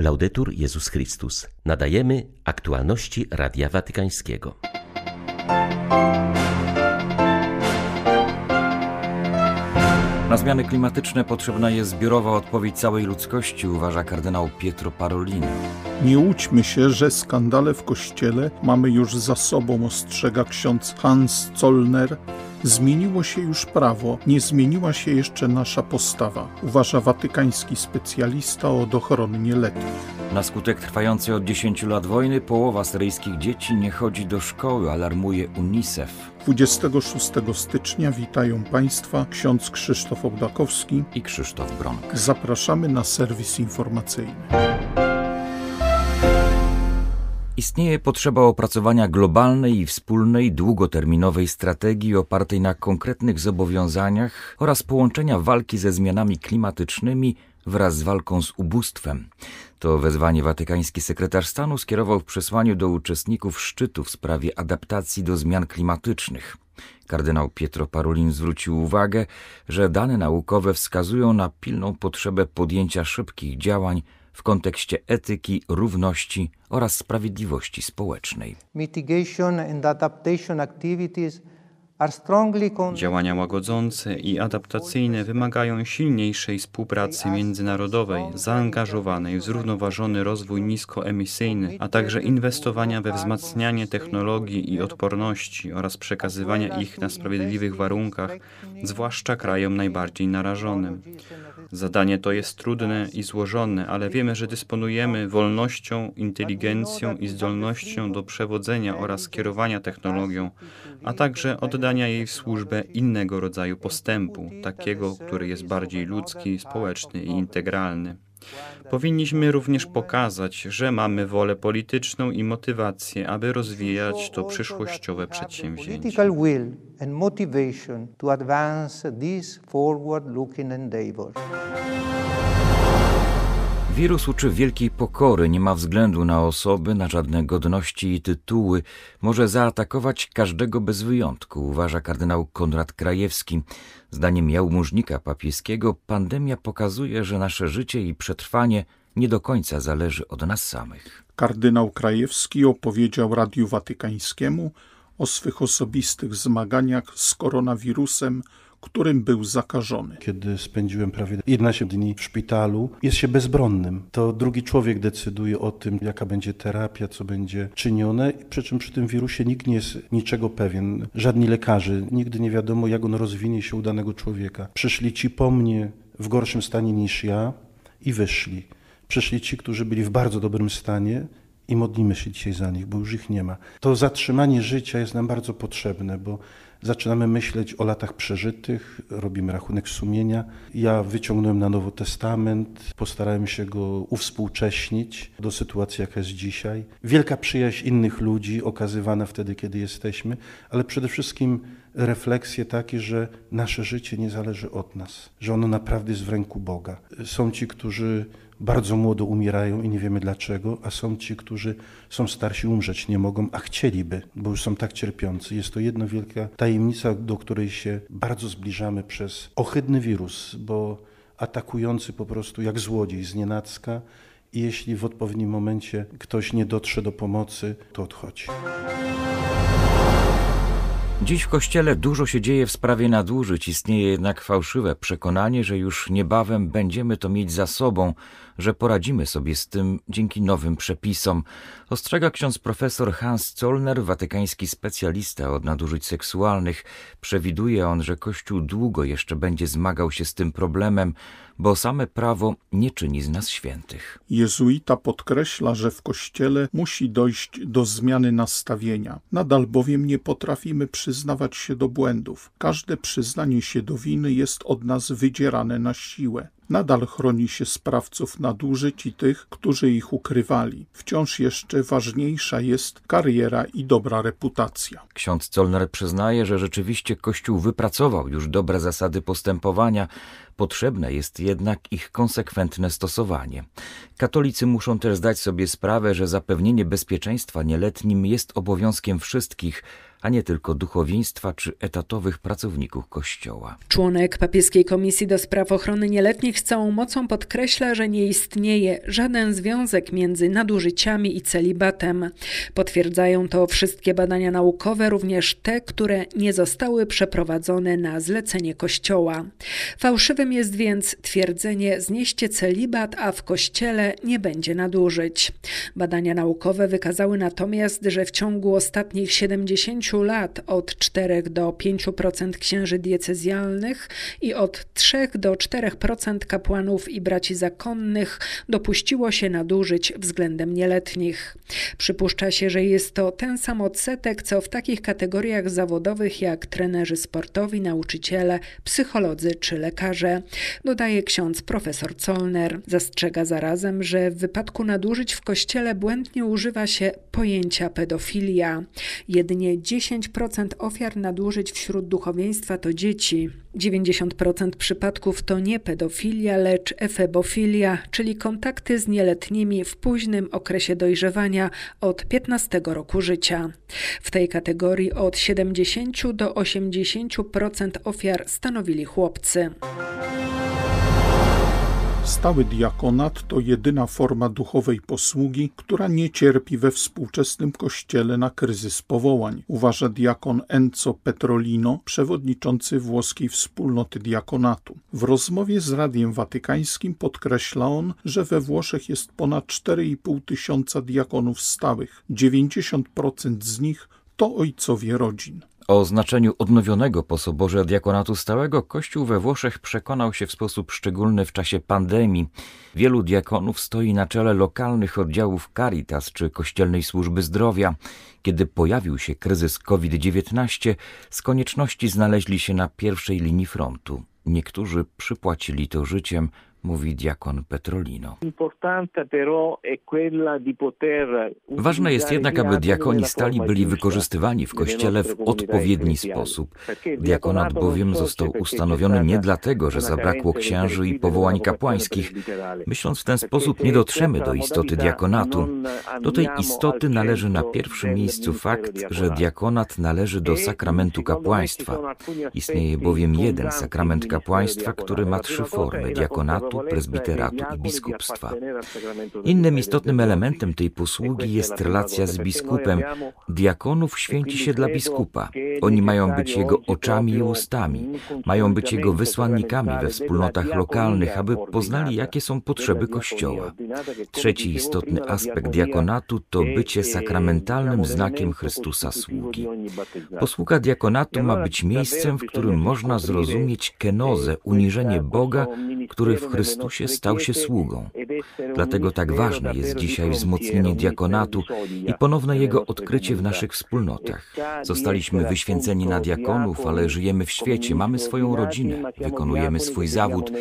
Laudetur Jezus Chrystus. Nadajemy aktualności Radia Watykańskiego. Na zmiany klimatyczne potrzebna jest zbiorowa odpowiedź całej ludzkości, uważa kardynał Pietro Parolin. Nie łudźmy się, że skandale w kościele mamy już za sobą, ostrzega ksiądz Hans Zollner. Zmieniło się już prawo, nie zmieniła się jeszcze nasza postawa, uważa watykański specjalista od ochrony nieletnich. Na skutek trwającej od 10 lat wojny połowa syryjskich dzieci nie chodzi do szkoły, alarmuje UNICEF. 26 stycznia witają Państwa ksiądz Krzysztof Ołdakowski i Krzysztof Bronk. Zapraszamy na serwis informacyjny. Istnieje potrzeba opracowania globalnej i wspólnej, długoterminowej strategii opartej na konkretnych zobowiązaniach oraz połączenia walki ze zmianami klimatycznymi wraz z walką z ubóstwem. To wezwanie watykański sekretarz stanu skierował w przesłaniu do uczestników szczytu w sprawie adaptacji do zmian klimatycznych. Kardynał Pietro Parolin zwrócił uwagę, że dane naukowe wskazują na pilną potrzebę podjęcia szybkich działań w kontekście etyki, równości oraz sprawiedliwości społecznej. Mitigation and adaptation activities Działania łagodzące i adaptacyjne wymagają silniejszej współpracy międzynarodowej, zaangażowanej w zrównoważony rozwój niskoemisyjny, a także inwestowania we wzmacnianie technologii i odporności oraz przekazywania ich na sprawiedliwych warunkach, zwłaszcza krajom najbardziej narażonym. Zadanie to jest trudne i złożone, ale wiemy, że dysponujemy wolnością, inteligencją i zdolnością do przewodzenia oraz kierowania technologią, a także oddania jej w służbę innego rodzaju postępu, takiego, który jest bardziej ludzki, społeczny i integralny. Powinniśmy również pokazać, że mamy wolę polityczną i motywację, aby rozwijać to przyszłościowe przedsięwzięcie. Wirus uczy wielkiej pokory, nie ma względu na osoby, na żadne godności i tytuły. Może zaatakować każdego bez wyjątku, uważa kardynał Konrad Krajewski. Zdaniem jałmużnika papieskiego pandemia pokazuje, że nasze życie i przetrwanie nie do końca zależy od nas samych. Kardynał Krajewski opowiedział Radiu Watykańskiemu o swych osobistych zmaganiach z koronawirusem którym był zakażony. Kiedy spędziłem prawie 11 dni w szpitalu, jest się bezbronnym. To drugi człowiek decyduje o tym, jaka będzie terapia, co będzie czynione, przy czym przy tym wirusie nikt nie jest niczego pewien. Żadni lekarze, nigdy nie wiadomo, jak on rozwinie się u danego człowieka. Przyszli ci po mnie w gorszym stanie niż ja i wyszli. Przyszli ci, którzy byli w bardzo dobrym stanie i modlimy się dzisiaj za nich, bo już ich nie ma. To zatrzymanie życia jest nam bardzo potrzebne, bo zaczynamy myśleć o latach przeżytych, robimy rachunek sumienia. Ja wyciągnąłem na Nowy Testament, postarałem się go uwspółcześnić do sytuacji, jaka jest dzisiaj. Wielka przyjaźń innych ludzi okazywana wtedy, kiedy jesteśmy, ale przede wszystkim refleksje takie, że nasze życie nie zależy od nas, że ono naprawdę jest w ręku Boga. Są ci, którzy bardzo młodo umierają i nie wiemy dlaczego, a są ci, którzy są starsi, umrzeć nie mogą, a chcieliby, bo już są tak cierpiący. Jest to jedna wielka tajemnica, do której się bardzo zbliżamy przez ohydny wirus, bo atakujący po prostu jak złodziej z nienacka i jeśli w odpowiednim momencie ktoś nie dotrze do pomocy, to odchodzi. Dziś w kościele dużo się dzieje w sprawie nadużyć, istnieje jednak fałszywe przekonanie, że już niebawem będziemy to mieć za sobą, że poradzimy sobie z tym dzięki nowym przepisom. Ostrzega ksiądz profesor Hans Zollner, watykański specjalista od nadużyć seksualnych. Przewiduje on, że Kościół długo jeszcze będzie zmagał się z tym problemem, bo same prawo nie czyni z nas świętych. Jezuita podkreśla, że w Kościele musi dojść do zmiany nastawienia. Nadal bowiem nie potrafimy przyznawać się do błędów. Każde przyznanie się do winy jest od nas wydzierane na siłę. Nadal chroni się sprawców nadużyć i tych, którzy ich ukrywali. Wciąż jeszcze ważniejsza jest kariera i dobra reputacja. Ksiądz Zollner przyznaje, że rzeczywiście Kościół wypracował już dobre zasady postępowania, Potrzebne jest jednak ich konsekwentne stosowanie. Katolicy muszą też zdać sobie sprawę, że zapewnienie bezpieczeństwa nieletnim jest obowiązkiem wszystkich, a nie tylko duchowieństwa czy etatowych pracowników Kościoła. Członek papieskiej Komisji do Spraw Ochrony Nieletnich z całą mocą podkreśla, że nie istnieje żaden związek między nadużyciami i celibatem. Potwierdzają to wszystkie badania naukowe, również te, które nie zostały przeprowadzone na zlecenie Kościoła. Fałszywym jest więc twierdzenie znieście celibat, a w Kościele nie będzie nadużyć. Badania naukowe wykazały natomiast, że w ciągu ostatnich 70 lat od 4 do 5% księży diecezjalnych i od 3 do 4% kapłanów i braci zakonnych dopuściło się nadużyć względem nieletnich. Przypuszcza się, że jest to ten sam odsetek, co w takich kategoriach zawodowych jak trenerzy sportowi, nauczyciele, psycholodzy czy lekarze, dodaje ksiądz profesor Zollner. Zastrzega zarazem, że w wypadku nadużyć w kościele błędnie używa się pojęcia pedofilia. Jedynie 10% ofiar nadużyć wśród duchowieństwa to dzieci. 90% przypadków to nie pedofilia, lecz efebofilia, czyli kontakty z nieletnimi w późnym okresie dojrzewania od 15 roku życia. W tej kategorii od 70 do 80% ofiar stanowili chłopcy. Stały diakonat to jedyna forma duchowej posługi, która nie cierpi we współczesnym kościele na kryzys powołań, uważa diakon Enzo Petrolino, przewodniczący włoskiej wspólnoty diakonatu. W rozmowie z Radiem Watykańskim podkreśla on, że we Włoszech jest ponad 4,5 tysiąca diakonów stałych. 90% z nich to ojcowie rodzin. O znaczeniu odnowionego po soborze diakonatu stałego Kościół we Włoszech przekonał się w sposób szczególny w czasie pandemii. Wielu diakonów stoi na czele lokalnych oddziałów Caritas czy Kościelnej Służby Zdrowia. Kiedy pojawił się kryzys COVID-19, z konieczności znaleźli się na pierwszej linii frontu. Niektórzy przypłacili to życiem, mówi diakon Petrolino. Ważne jest jednak, aby diakoni stali byli wykorzystywani w Kościele w odpowiedni sposób. Diakonat bowiem został ustanowiony nie dlatego, że zabrakło księży i powołań kapłańskich. Myśląc w ten sposób nie dotrzemy do istoty diakonatu. Do tej istoty należy na pierwszym miejscu fakt, że diakonat należy do sakramentu kapłaństwa. Istnieje bowiem jeden sakrament kapłaństwa, który ma trzy formy diakonatu, diakonatu, prezbiteratu i biskupstwa. Innym istotnym elementem tej posługi jest relacja z biskupem. Diakonów święci się dla biskupa. Oni mają być jego oczami i ustami, mają być jego wysłannikami we wspólnotach lokalnych, aby poznali, jakie są potrzeby Kościoła. Trzeci istotny aspekt diakonatu to bycie sakramentalnym znakiem Chrystusa sługi. Posługa diakonatu ma być miejscem, w którym można zrozumieć kenozę, uniżenie Boga, który w Chrystusie Chrystusie stał się sługą. Dlatego tak ważne jest dzisiaj wzmocnienie diakonatu i ponowne jego odkrycie w naszych wspólnotach. Zostaliśmy wyświęceni na diakonów, ale żyjemy w świecie, mamy swoją rodzinę, wykonujemy swój zawód.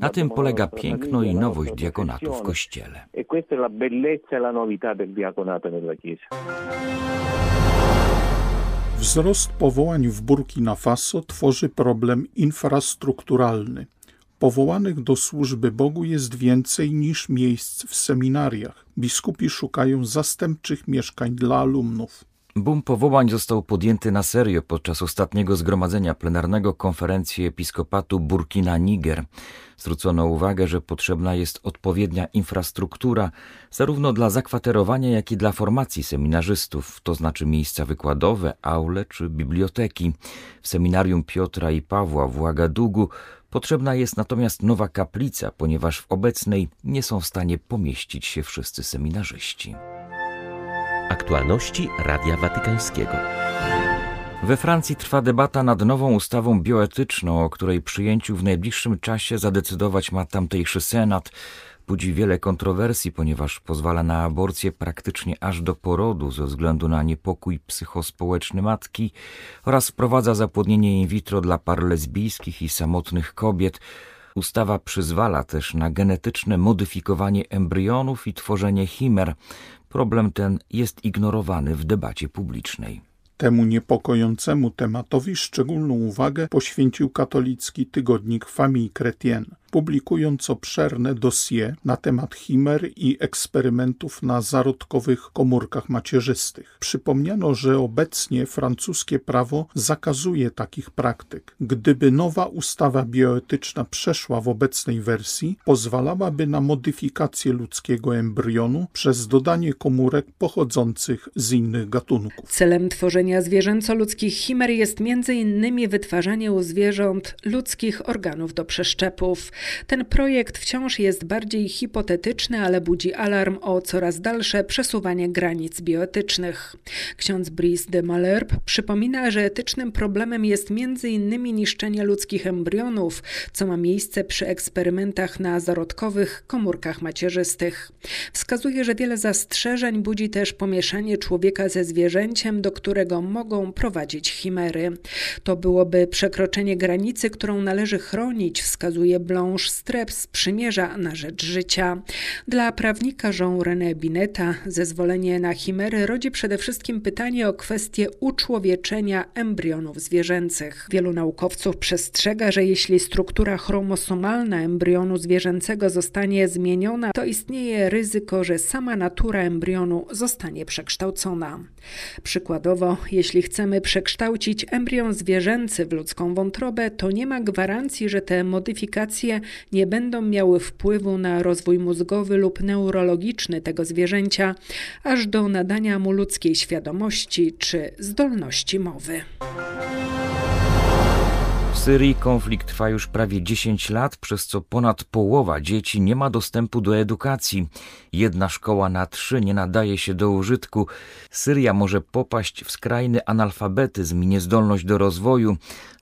Na tym polega piękno i nowość diakonatu w Kościele. Wzrost powołań w Burkina Faso tworzy problem infrastrukturalny. Powołanych do służby Bogu jest więcej niż miejsc w seminariach. Biskupi szukają zastępczych mieszkań dla alumnów. Boom powołań został podjęty na serio podczas ostatniego zgromadzenia plenarnego konferencji episkopatu Burkina-Niger. Zwrócono uwagę, że potrzebna jest odpowiednia infrastruktura zarówno dla zakwaterowania, jak i dla formacji seminarzystów, to znaczy miejsca wykładowe, aule czy biblioteki. W seminarium Piotra i Pawła w Ouagadougou Potrzebna jest natomiast nowa kaplica, ponieważ w obecnej nie są w stanie pomieścić się wszyscy seminarzyści. Aktualności Radia Watykańskiego. We Francji trwa debata nad nową ustawą bioetyczną, o której przyjęciu w najbliższym czasie zadecydować ma tamtejszy senat budzi wiele kontrowersji, ponieważ pozwala na aborcję praktycznie aż do porodu ze względu na niepokój psychospołeczny matki oraz wprowadza zapłodnienie in vitro dla par lesbijskich i samotnych kobiet. Ustawa przyzwala też na genetyczne modyfikowanie embrionów i tworzenie chimer. Problem ten jest ignorowany w debacie publicznej. Temu niepokojącemu tematowi szczególną uwagę poświęcił katolicki tygodnik Famille Chrétienne. Publikując obszerne dosie na temat chimer i eksperymentów na zarodkowych komórkach macierzystych. Przypomniano, że obecnie francuskie prawo zakazuje takich praktyk. Gdyby nowa ustawa bioetyczna przeszła w obecnej wersji, pozwalałaby na modyfikację ludzkiego embrionu przez dodanie komórek pochodzących z innych gatunków. Celem tworzenia zwierzęco-ludzkich chimer jest m.in. wytwarzanie u zwierząt ludzkich organów do przeszczepów. Ten projekt wciąż jest bardziej hipotetyczny, ale budzi alarm o coraz dalsze przesuwanie granic bioetycznych. Ksiądz Brice de Malherbe przypomina, że etycznym problemem jest m.in. niszczenie ludzkich embrionów, co ma miejsce przy eksperymentach na zarodkowych komórkach macierzystych. Wskazuje, że wiele zastrzeżeń budzi też pomieszanie człowieka ze zwierzęciem, do którego mogą prowadzić chimery. To byłoby przekroczenie granicy, którą należy chronić, wskazuje Blanche Streps z Przymierza na rzecz życia. Dla prawnika Jean-René Bineta zezwolenie na chimery rodzi przede wszystkim pytanie o kwestię uczłowieczenia embrionów zwierzęcych. Wielu naukowców przestrzega, że jeśli struktura chromosomalna embrionu zwierzęcego zostanie zmieniona, to istnieje ryzyko, że sama natura embrionu zostanie przekształcona. Przykładowo, jeśli chcemy przekształcić embrion zwierzęcy w ludzką wątrobę, to nie ma gwarancji, że te modyfikacje nie będą miały wpływu na rozwój mózgowy lub neurologiczny tego zwierzęcia, aż do nadania mu ludzkiej świadomości czy zdolności mowy. Syrii konflikt trwa już prawie 10 lat, przez co ponad połowa dzieci nie ma dostępu do edukacji. Jedna szkoła na trzy nie nadaje się do użytku. Syria może popaść w skrajny analfabetyzm i niezdolność do rozwoju,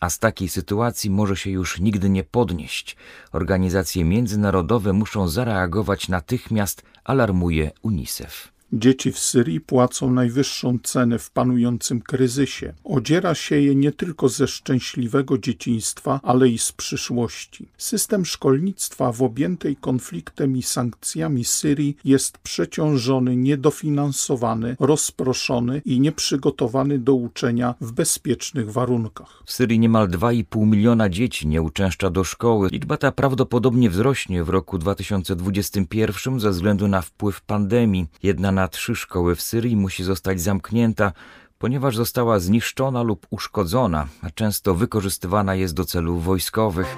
a z takiej sytuacji może się już nigdy nie podnieść. Organizacje międzynarodowe muszą zareagować natychmiast, alarmuje UNICEF. Dzieci w Syrii płacą najwyższą cenę w panującym kryzysie. Odziera się je nie tylko ze szczęśliwego dzieciństwa, ale i z przyszłości. System szkolnictwa w objętej konfliktem i sankcjami Syrii jest przeciążony, niedofinansowany, rozproszony i nieprzygotowany do uczenia w bezpiecznych warunkach. W Syrii niemal 2,5 miliona dzieci nie uczęszcza do szkoły. Liczba ta prawdopodobnie wzrośnie w roku 2021 ze względu na wpływ pandemii. Jedna na na trzy szkoły w Syrii musi zostać zamknięta, ponieważ została zniszczona lub uszkodzona, a często wykorzystywana jest do celów wojskowych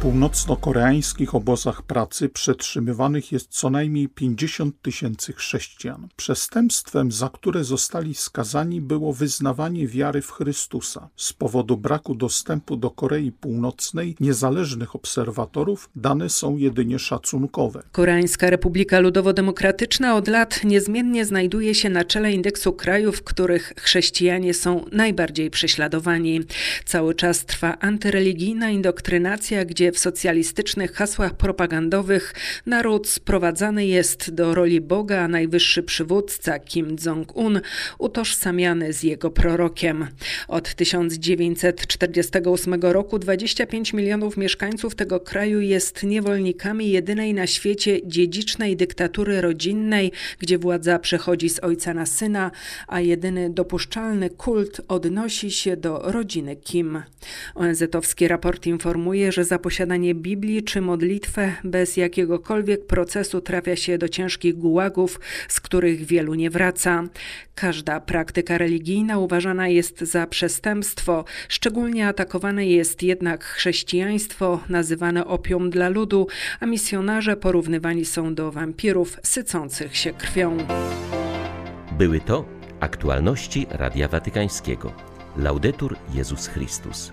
północno-koreańskich obozach pracy przetrzymywanych jest co najmniej 50 tysięcy chrześcijan. Przestępstwem, za które zostali skazani, było wyznawanie wiary w Chrystusa. Z powodu braku dostępu do Korei Północnej niezależnych obserwatorów dane są jedynie szacunkowe. Koreańska Republika Ludowo-Demokratyczna od lat niezmiennie znajduje się na czele indeksu krajów, w których chrześcijanie są najbardziej prześladowani. Cały czas trwa antyreligijna indoktrynacja, gdzie w socjalistycznych hasłach propagandowych naród sprowadzany jest do roli Boga, a najwyższy przywódca Kim Jong-un utożsamiany z jego prorokiem. Od 1948 roku 25 milionów mieszkańców tego kraju jest niewolnikami jedynej na świecie dziedzicznej dyktatury rodzinnej, gdzie władza przechodzi z ojca na syna, a jedyny dopuszczalny kult odnosi się do rodziny Kim. ONZ-owski raport informuje, że za posiadanie Biblii czy modlitwę bez jakiegokolwiek procesu trafia się do ciężkich gułagów, z których wielu nie wraca. Każda praktyka religijna uważana jest za przestępstwo, szczególnie atakowane jest jednak chrześcijaństwo, nazywane opium dla ludu, a misjonarze porównywani są do wampirów sycących się krwią. Były to aktualności Radia Watykańskiego. Laudetur Jezus Chrystus.